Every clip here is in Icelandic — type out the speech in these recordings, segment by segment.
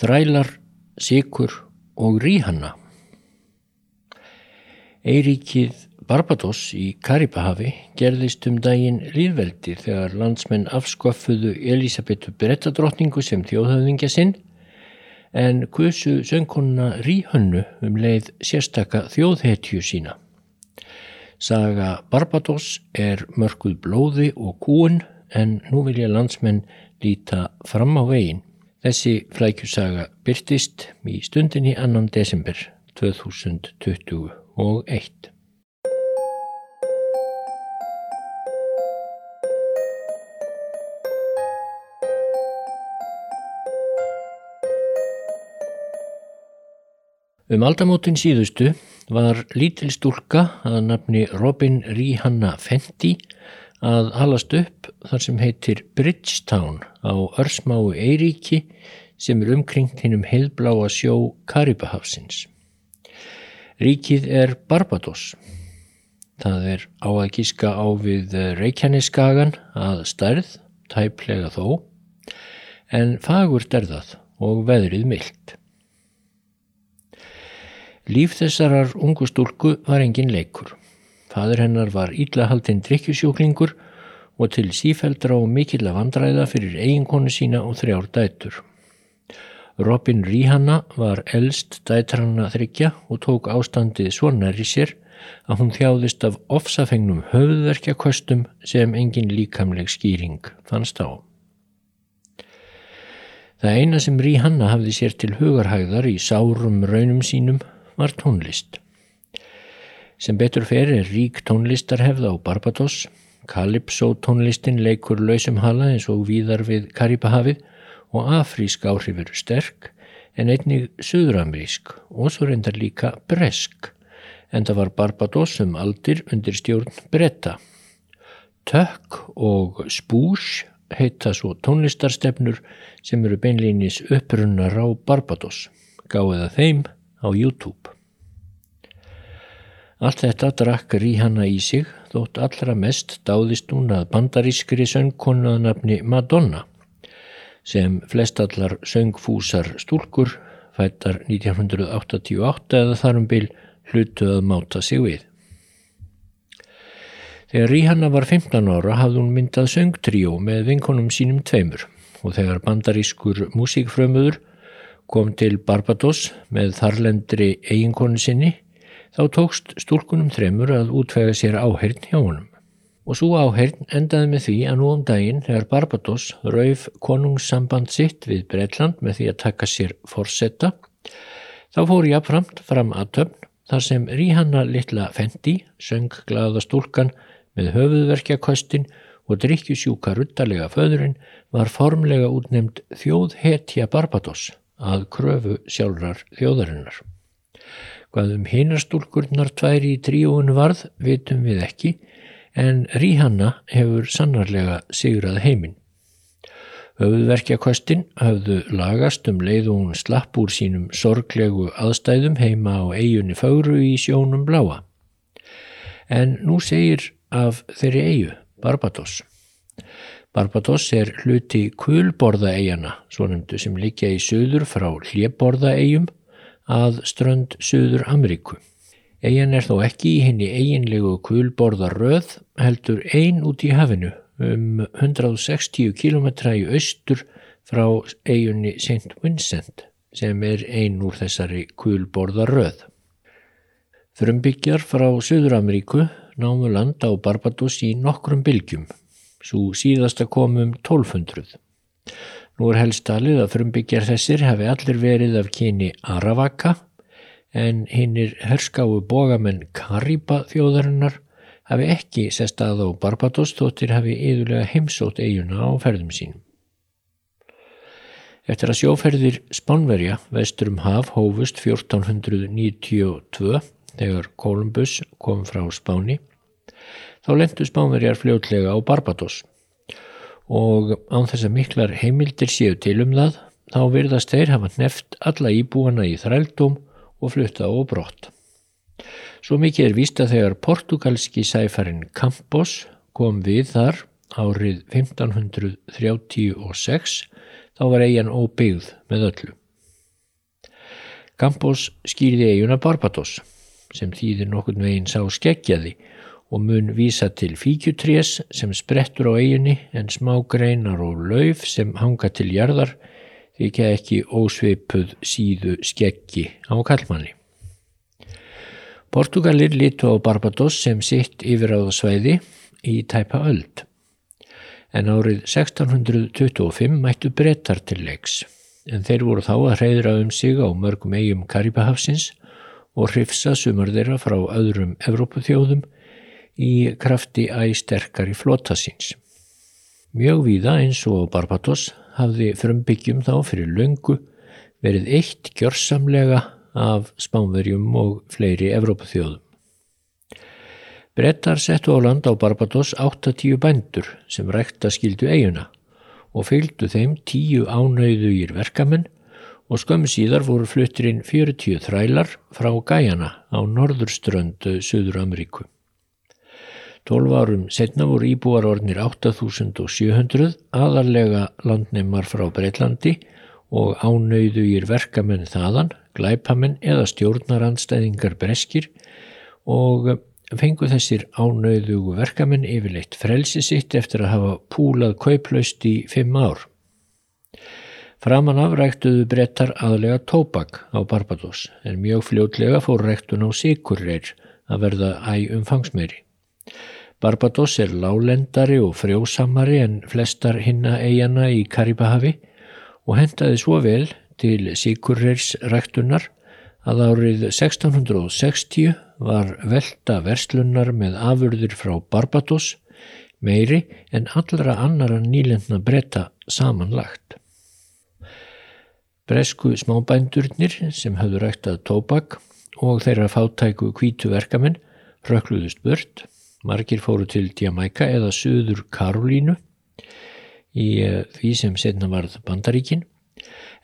þrælar, sikur og ríhanna. Eiríkið Barbados í Karibahavi gerðist um daginn líðveldi þegar landsmenn afskoffuðu Elisabethu Brettadrottningu sem þjóðhauðingja sinn en kusu söngkonna Ríhönnu um leið sérstaka þjóðhetju sína. Saga Barbados er mörguð blóði og kúun en nú vilja landsmenn líta fram á veginn. Þessi flækjusaga byrtist í stundinni annan desember 2021. Um aldamótin síðustu var lítil stúlka að nafni Robin Rihanna Fenty að halast upp þar sem heitir Bridgetown á örsmáu Eiríki sem er umkringt hinnum heilbláa sjó Karibahafsins. Ríkið er Barbados. Það er á að gíska á við Reykjaneskagan að stærð, tæplega þó, en fagur derðað og veðrið myllt. Líf þessarar ungu stúlku var engin leikur. Fadur hennar var íllahaldinn drikkjusjóklingur og til sífældra og mikill að vandræða fyrir eiginkonu sína og þrjár dætur. Robin Ríhanna var elst dætranna þryggja og tók ástandið svo næri sér að hún þjáðist af ofsafengnum höfðverkjakostum sem engin líkamleg skýring fannst á. Það eina sem Ríhanna hafði sér til hugarhægðar í sárum raunum sínum var tónlist. Sem betur fer er rík tónlistarhefð á Barbados, Calypso tónlistin leikur lausum hala eins og víðar við Karibahafið og afrísk áhrif eru sterk en einnig söðuramerísk og svo reyndar líka bresk en það var Barbados um aldir undir stjórn bretta. Tök og spús heita svo tónlistarstefnur sem eru beinleinis upprunnar á Barbados. Gáðið að þeim á YouTube. Allt þetta drakk Ríhanna í sig þótt allra mest dáðist hún að bandarískri söngkonu að nafni Madonna sem flestallar söngfúsar stúlkur fættar 1988 eða þarum bil hlutu að máta sig við. Þegar Ríhanna var 15 ára hafði hún myndað söngtríó með vinkonum sínum tveimur og þegar bandarískur músíkfrömmuður kom til Barbados með þarlendri eiginkonu sinni þá tókst stúlkunum þremur að útvega sér áheirn hjá honum. Og svo áheirn endaði með því að nú um daginn þegar Barbados rauf konungssamband sitt við Breitland með því að taka sér forsetta, þá fór jáfnframt fram að töfn þar sem Ríhanna litla Fendi söng glaða stúlkan með höfuðverkjakostin og drikkjusjúka ruttalega föðurinn var formlega útnemd þjóðhetja Barbados að kröfu sjálfrar þjóðarinnar. Hvað um hinastúlkurnar tværi í tríóun varð vitum við ekki en Ríhanna hefur sannarlega sigrað heiminn. Höfðverkjakostin hafðu lagast um leið og hún slapp úr sínum sorglegu aðstæðum heima á eigunni fagru í sjónum bláa. En nú segir af þeirri eigu, Barbados. Barbados er hluti kulborðaegjana, svo nefndu sem líkja í söður frá hljebborðaegjum að strönd Suður Ameríku. Egin er þó ekki í henni eiginlegu kulborðaröð heldur ein út í hafinu um 160 km í austur frá eiginni St. Vincent sem er ein úr þessari kulborðaröð. Frumbyggjar frá Suður Ameríku námu land á Barbados í nokkrum bylgjum svo síðasta komum 1200. Nú er helst talið að frumbyggjar þessir hafi allir verið af kyni Aravaka en hinnir herskáu bógamenn Kariba þjóðarinnar hafi ekki sest að á Barbados þóttir hafi yðurlega heimsótt eiguna á ferðum sínum. Eftir að sjóferðir Spánverja vestur um haf hófust 1492 þegar Kolumbus kom frá Spáni þá lendu spánverjar fljótlega á Barbados og án þess að miklar heimildir séu til um það þá virðast þeir hafa neft alla íbúana í þrældum og flutta á brott. Svo mikið er vísta þegar portugalski sæfarin Campos kom við þar árið 1536 þá var eigin óbyggð með öllu. Campos skýrði eiguna Barbados sem þýðir nokkurn veginn sá skeggjaði og mun vísa til fíkjutrés sem sprettur á eiginni en smá greinar og lauf sem hanga til jarðar þykja ekki ósveipuð síðu skeggi á kallmanni. Portugalir litu á Barbados sem sitt yfiráðasvæði í tæpa öld. En árið 1625 mættu brettar til leiks, en þeir voru þá að hreyðra um sig á mörgum eigum Karibahafsins og hrifsa sumar þeirra frá öðrum Evrópuþjóðum í krafti æg sterkari flótasins. Mjög víða eins og Barbados hafði frumbyggjum þá fyrir löngu verið eitt gjörsamlega af spánverjum og fleiri Evrópaþjóðum. Brettar settu á land á Barbados 8-10 bændur sem rækta skildu eiguna og fylgdu þeim 10 ánauðu ír verkamenn og skömmu síðar voru fluttirinn 40 þrælar frá Gæjana á norðurströndu Suður Ameríku. 12 árum setna voru íbúar ornir 8700 aðarlega landneimar frá Breitlandi og ánauðugir verkamenn þaðan, glæpamenn eða stjórnarandstæðingar breskir og fengu þessir ánauðugu verkamenn yfirleitt frelsi sitt eftir að hafa púlað kauplaust í fimm ár. Framan af ræktuðu brettar aðlega tóbak á Barbados en mjög fljótlega fór ræktun á sikurreir að verða æg umfangsmeiri. Barbados er lálendari og frjósamari en flestar hinna eigana í Karibahavi og hendaði svo vel til Sigurreirs ræktunar að árið 1660 var velta verslunar með afurðir frá Barbados meiri en allra annara nýlendna breyta samanlagt. Bresku smábændurnir sem hafðu ræktað tóbak og þeirra fátæku kvítu verkamenn rökluðust burt Margir fóru til Jamaica eða Suður Karolínu í eh, því sem setna varð bandaríkin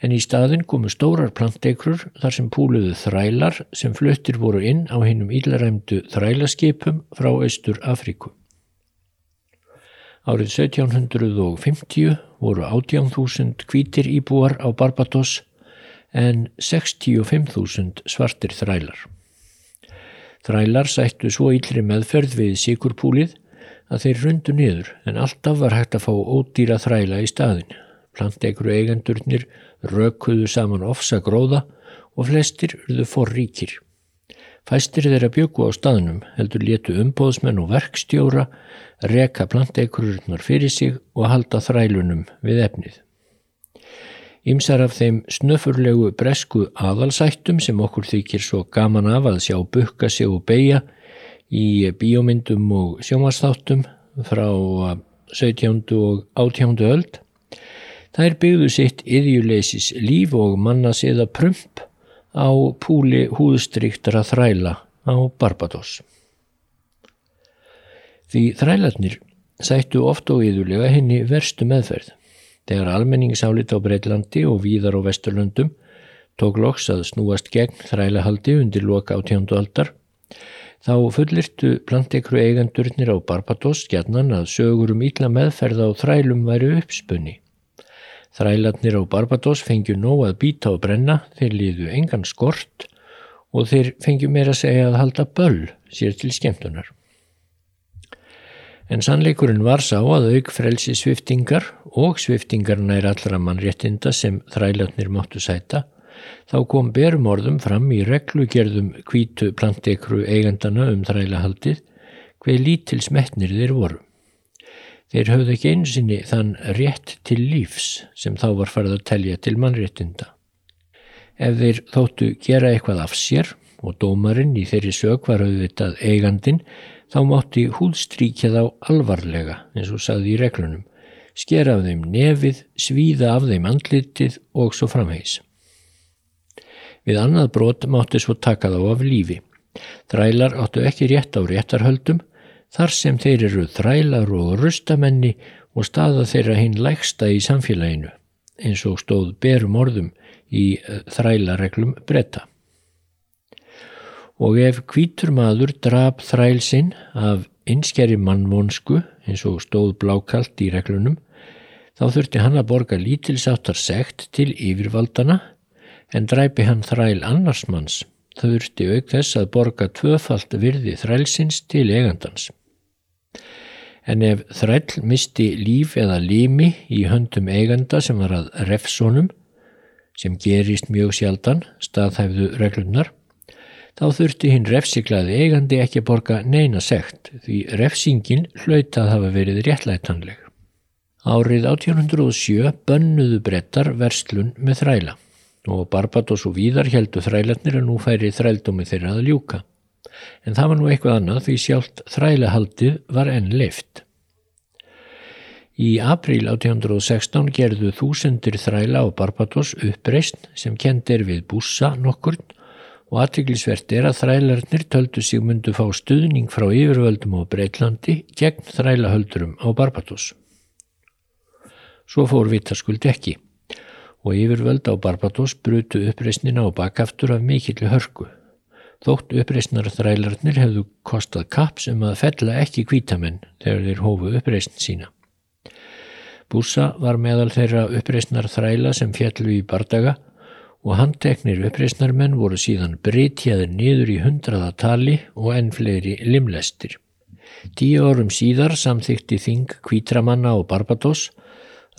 en í staðin komu stórar plantekrur þar sem púluðu þrælar sem fluttir voru inn á hinnum ílaræmdu þrælaskipum frá Östur Afríku. Árið 1750 voru 18.000 kvítir íbúar á Barbados en 65.000 svartir þrælar. Þrælar sættu svo yllri meðferð við síkurpúlið að þeir rundu niður en alltaf var hægt að fá ódýra þræla í staðin. Plantegru eigendurnir rökuðu saman ofsa gróða og flestir urðu forríkir. Fæstir þeirra bjöku á staðnum heldur letu umbóðsmenn og verkstjóra reka plantegrurnar fyrir sig og halda þrælunum við efnið. Ímsar af þeim snöfurlegu bresku aðalsættum sem okkur þykir svo gaman af að sjá bukka sig og beigja í bíómyndum og sjómasþáttum frá 17. og 18. öld. Það er byggðu sitt yðjuleysis líf og manna siða prump á púli húðstryktra þræla á Barbados. Því þrælarnir sættu oft og yðulega henni verstu meðferð. Þegar almenningsálit á Breitlandi og víðar á Vesturlundum tók loks að snúast gegn þrælahaldi undir loka á tjóndu aldar, þá fullirtu plantekru eigandurnir á Barbados gjarnan að sögur um ítla meðferða á þrælum væri uppspunni. Þrælarnir á Barbados fengju nóg að býta og brenna, þeir liðu engan skort og þeir fengju meira að segja að halda böll sér til skemmtunar. En sannleikurinn var sá að auk frelsi sviftingar og sviftingarna er allra mannréttinda sem þrælatnir máttu sæta, þá kom berum orðum fram í reglugerðum kvítu plantekru eigandana um þrælahaldið hver lítil smetnir þeir voru. Þeir höfðu ekki einsinni þann rétt til lífs sem þá var farið að telja til mannréttinda. Ef þeir þóttu gera eitthvað af sér og dómarinn í þeirri sög var auðvitað eigandin þá mátti húðstríkja þá alvarlega eins og saði í reglunum, skera af þeim nefið, svíða af þeim andlitið og svo framhegs. Við annað brot mátti svo taka þá af lífi. Þrælar áttu ekki rétt á réttarhöldum þar sem þeir eru þrælar og rustamenni og staða þeirra hinn lægsta í samfélaginu eins og stóð berum orðum í eh, þrælareglum bretta og ef kvítur maður drap þræl sinn af einskjæri mannvonsku eins og stóð blákalt í reglunum, þá þurfti hann að borga lítilsáttar sekt til yfirvaldana en dræpi hann þræl annars manns þurfti auk þess að borga tvöfalt virði þrælsins til eigandans. En ef þræll misti líf eða lími í höndum eiganda sem var að refsónum, sem gerist mjög sjaldan, staðhæfðu reglunar, þá þurfti hinn refsiklaði eigandi ekki að borga neina sekt því refsingin hlaut að hafa verið réttlætanleg. Árið 1807 bönnuðu brettar verslun með þræla og Barbados og Víðar heldu þrælarnir að nú færi þrældómi þeirra að ljúka. En það var nú eitthvað annað því sjálft þrælahaldið var enn leift. Í april 1816 gerðu þúsendir þræla á Barbados uppreist sem kendir við búsa nokkurn og aðtiklisvert er að þrælarnir töldu sig myndu fá stuðning frá yfirvöldum á Breitlandi gegn þrælahöldurum á Barbados. Svo fór vitaskuld ekki og yfirvöld á Barbados brutu uppreysnina og bakaftur af mikillu hörku. Þótt uppreysnar þrælarnir hefðu kostað kaps um að fella ekki kvítamenn þegar þeir hófu uppreysn sína. Búsa var meðal þeirra uppreysnar þræla sem fjallu í bardaga og handteknir uppreysnarmenn voru síðan breytjaður niður í hundraða tali og enn fleiri limlestir. Tíu árum síðar samþykti þing kvítramanna á Barbados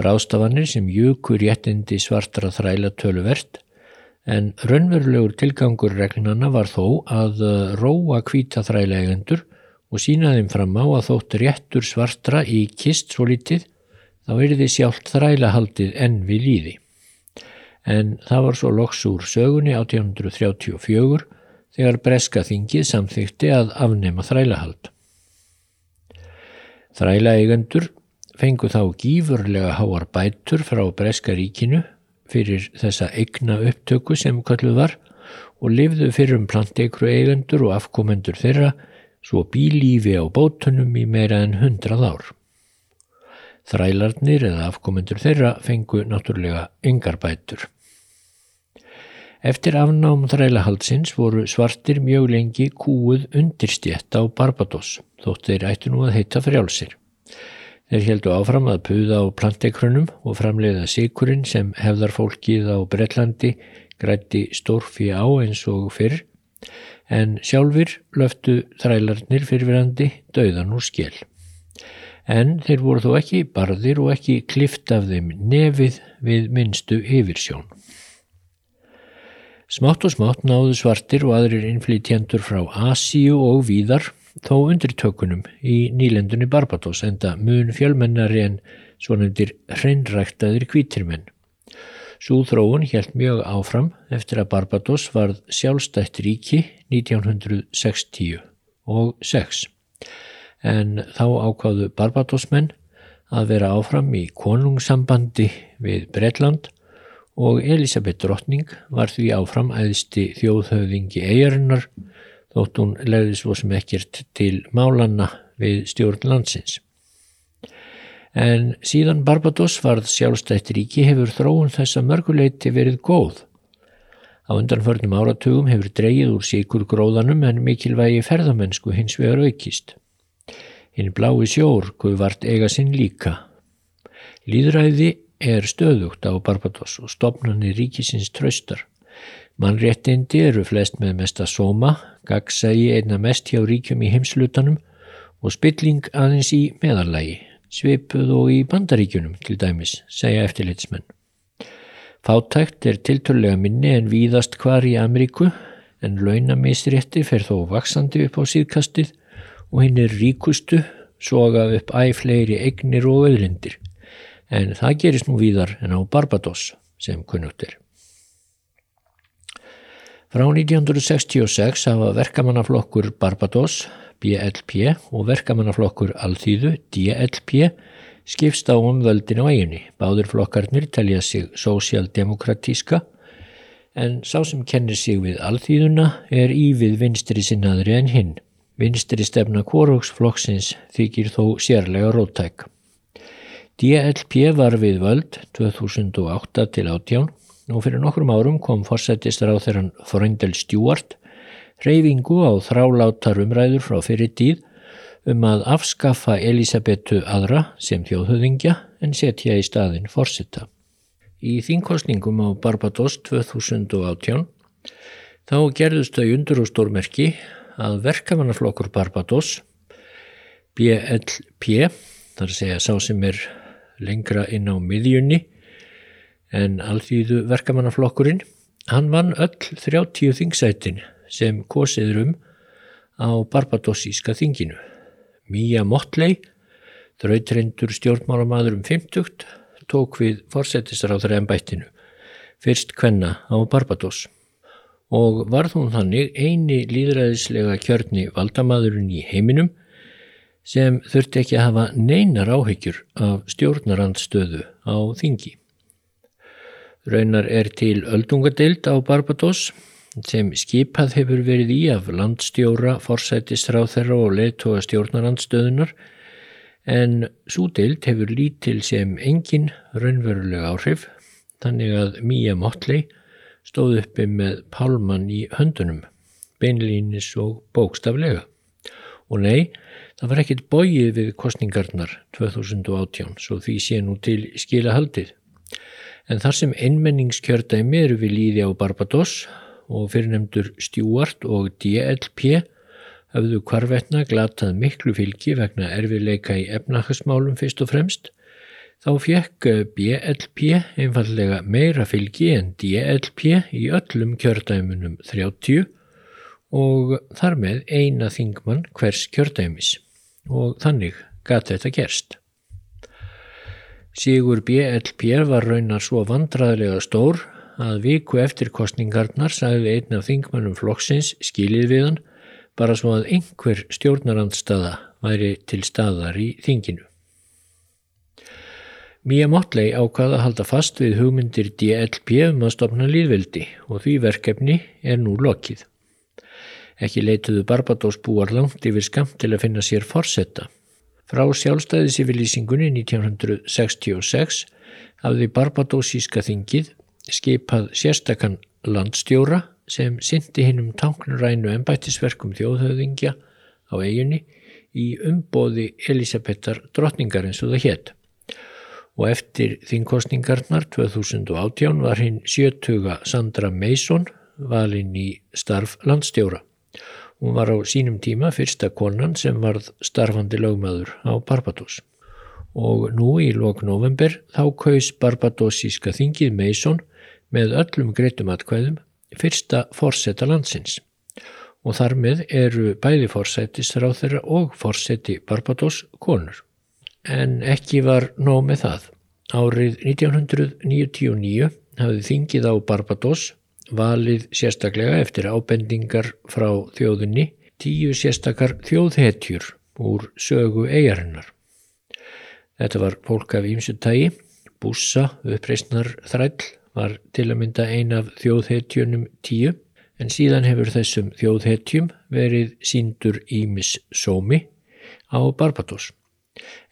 rástafanir sem júkur réttindi svartra þræla töluvert en raunverulegur tilgangur reglunana var þó að uh, róa kvíta þræla eigendur og sína þeim fram á að þótt réttur svartra í kist svo litið þá er þið sjálft þrælahaldið enn við líði. En það var svo loks úr sögunni 1834 þegar Breska þingið samþykti að afnema þrælahald. Þrælaeigendur fengu þá gífurlega háar bætur frá Breska ríkinu fyrir þessa eigna upptöku sem kalluð var og lifðu fyrir um planteikru eigendur og afkomendur þeirra svo bílífi á bótunum í meira en hundrað ár. Þrælarnir eða afkomendur þeirra fengu náttúrulega yngar bætur. Eftir afnám þrælahaldsins voru svartir mjög lengi kúuð undirstjett á Barbados þótt þeir ættu nú að heita frjálsir. Þeir heldu áfram að puða á plantekrönum og framleiða sikurinn sem hefðar fólkið á Brellandi grætti stórfi á eins og fyrr en sjálfur löftu þrælarnir fyrirverandi döðan úr skjel. En þeir voru þó ekki barðir og ekki klift af þeim nefið við minnstu yfirsjón. Smátt og smátt náðu svartir og aðrir innflýtjendur frá Asíu og víðar þó undir tökunum í nýlendunni Barbados enda mun fjölmennari en svonundir hreinræktaðir kvítirmenn. Sú þróun helt mjög áfram eftir að Barbados varð sjálfstætt ríki 1960 og 6 en þá ákváðu Barbadosmenn að vera áfram í konungssambandi við Breitland og Elisabeth Drottning var því áfram æðsti þjóðhauðingi eigarinnar þótt hún legði svo sem ekkert til málanna við stjórn landsins. En síðan Barbados varð sjálfstætt ríki hefur þróun þessa mörguleiti verið góð. Á undanförnum áratugum hefur dreyið úr síkur gróðanum en mikilvægi ferðamennsku hins vegar aukist. Hinn blái sjór guð vart eiga sinn líka. Líðræði er stöðugt á Barbados og stopnarnir ríkisins tröstar. Mannréttindi eru flest með mesta sóma, gagsægi einna mest hjá ríkjum í heimslutanum og spilling aðeins í meðarlægi, svipuð og í bandaríkjunum til dæmis, segja eftirlitsmenn. Fátækt er tilturlega minni en víðast hvar í Ameríku en launamisrétti fer þó vaksandi upp á síðkastið og hinn er ríkustu soga upp æfleiri eignir og öðlindir en það gerist nú víðar en á Barbados sem kunnugt er. Frá 1966 hafa verkamannaflokkur Barbados, BLP og verkamannaflokkur Alþýðu, DLP, skipst á umvöldin á eiginni. Báður flokkarnir telja sig sósialdemokratíska en sá sem kennir sig við Alþýðuna er ívið vinstri sinnaðri en hinn. Vinstri stefna kvorúksflokksins þykir þó sérlega róttæk. DLP var við völd 2008 til 18 Nú fyrir nokkrum árum kom fórsættistar á þeirran Fröndel Stjúart reyfingu á þrálátar umræður frá fyrir tíð um að afskaffa Elisabetu aðra sem þjóðhöðingja en setja í staðin fórsetta. Í þínkostningum á Barbados 2018 þá gerðust þau undur og stórmerki að verkamannaflokkur Barbados BLP, þar segja sá sem er lengra inn á miðjunni en alþýðu verkamannaflokkurinn, hann vann öll 30 þingsætin sem kosiður um á Barbadosíska þinginu. Mía Motley, drautrendur stjórnmálamadur um 50, tók við forsetisráður ennbættinu, fyrst kvenna á Barbados og varð hún þannig eini líðræðislega kjörni valdamadurinn í heiminum sem þurfti ekki að hafa neinar áhyggjur af stjórnarandstöðu á þingi. Raunar er til öldungadeild á Barbados sem skipað hefur verið í af landstjóra, forsætistráð þeirra og leittóa stjórnarandstöðunar en svo deild hefur lítil sem engin raunverulega áhrif þannig að Mía Motley stóð uppi með pálmann í höndunum, beinlínis og bókstaflega. Og nei, það var ekkit bóið við kostningarnar 2018, svo því sé nú til skila haldið. En þar sem einmenningskjördæmi eru við líði á Barbados og fyrirnemdur Stjúart og DLP hafðu kvarvetna glatað miklu fylgi vegna erfiðleika í efnahasmálum fyrst og fremst Þá fjekk BLP einfallega meira fylgi en DLP í öllum kjördæmunum 30 og þar með eina þingmann hvers kjördæmis og þannig gæti þetta gerst. Sigur BLP var raunar svo vandraðlega stór að viku eftir kostningarnar sagði einn af þingmannum flokksins skilið við hann bara svo að einhver stjórnarandstaða væri til staðar í þinginu. Mía Motley ákvaða að halda fast við hugmyndir DLP um að stopna líðveldi og því verkefni er nú lokið. Ekki leituðu Barbados búar langt yfir skamt til að finna sér forsetta. Frá sjálfstæðisifilýsingunni 1966 hafði Barbadosíska þingið skipað sérstakann landstjóra sem syndi hinn um tanknurænu ennbættisverkum þjóðhauðingja á eiginni í umbóði Elisabethar drottningar eins og það hétt og eftir þingkostningarnar 2018 var hinn sjötuga Sandra Mason valinn í starf landstjóra. Hún var á sínum tíma fyrsta konan sem varð starfandi lögmaður á Barbados. Og nú í lok november þá kaus Barbadosíska þingið Mason með öllum greitum atkvæðum fyrsta forsetta landsins. Og þar með eru bæði forsættisráð þeirra og forseti Barbados konur en ekki var nóg með það. Árið 1999 hafði þingið á Barbados valið sérstaklega eftir ábendingar frá þjóðunni tíu sérstakar þjóðhetjur úr sögu eigarinnar. Þetta var fólk af ímsutægi, bússa, uppreysnar þræll var til að mynda ein af þjóðhetjunum tíu en síðan hefur þessum þjóðhetjum verið síndur ímis sómi á Barbados.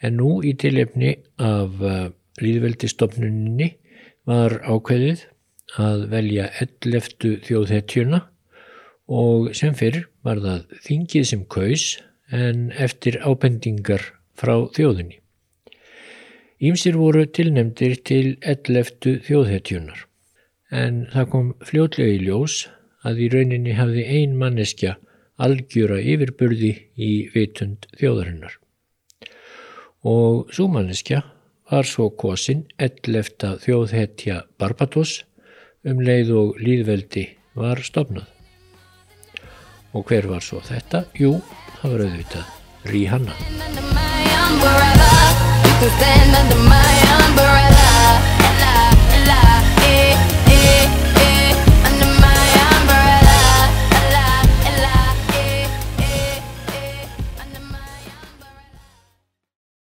En nú í tilefni af uh, líðveldistofnuninni var ákveðið að velja 11. þjóðhetjuna og sem fyrr var það þingið sem kaus en eftir ábendingar frá þjóðinni. Ímsir voru tilnemdir til 11. þjóðhetjunar en það kom fljótlega í ljós að í rauninni hafði ein manneskja algjöra yfirburði í vitund þjóðarinnar og súmanneskja var svo kosin 11. þjóðhetja Barbados um leið og líðveldi var stopnað. Og hver var svo þetta? Jú, það var auðvitað Rihanna.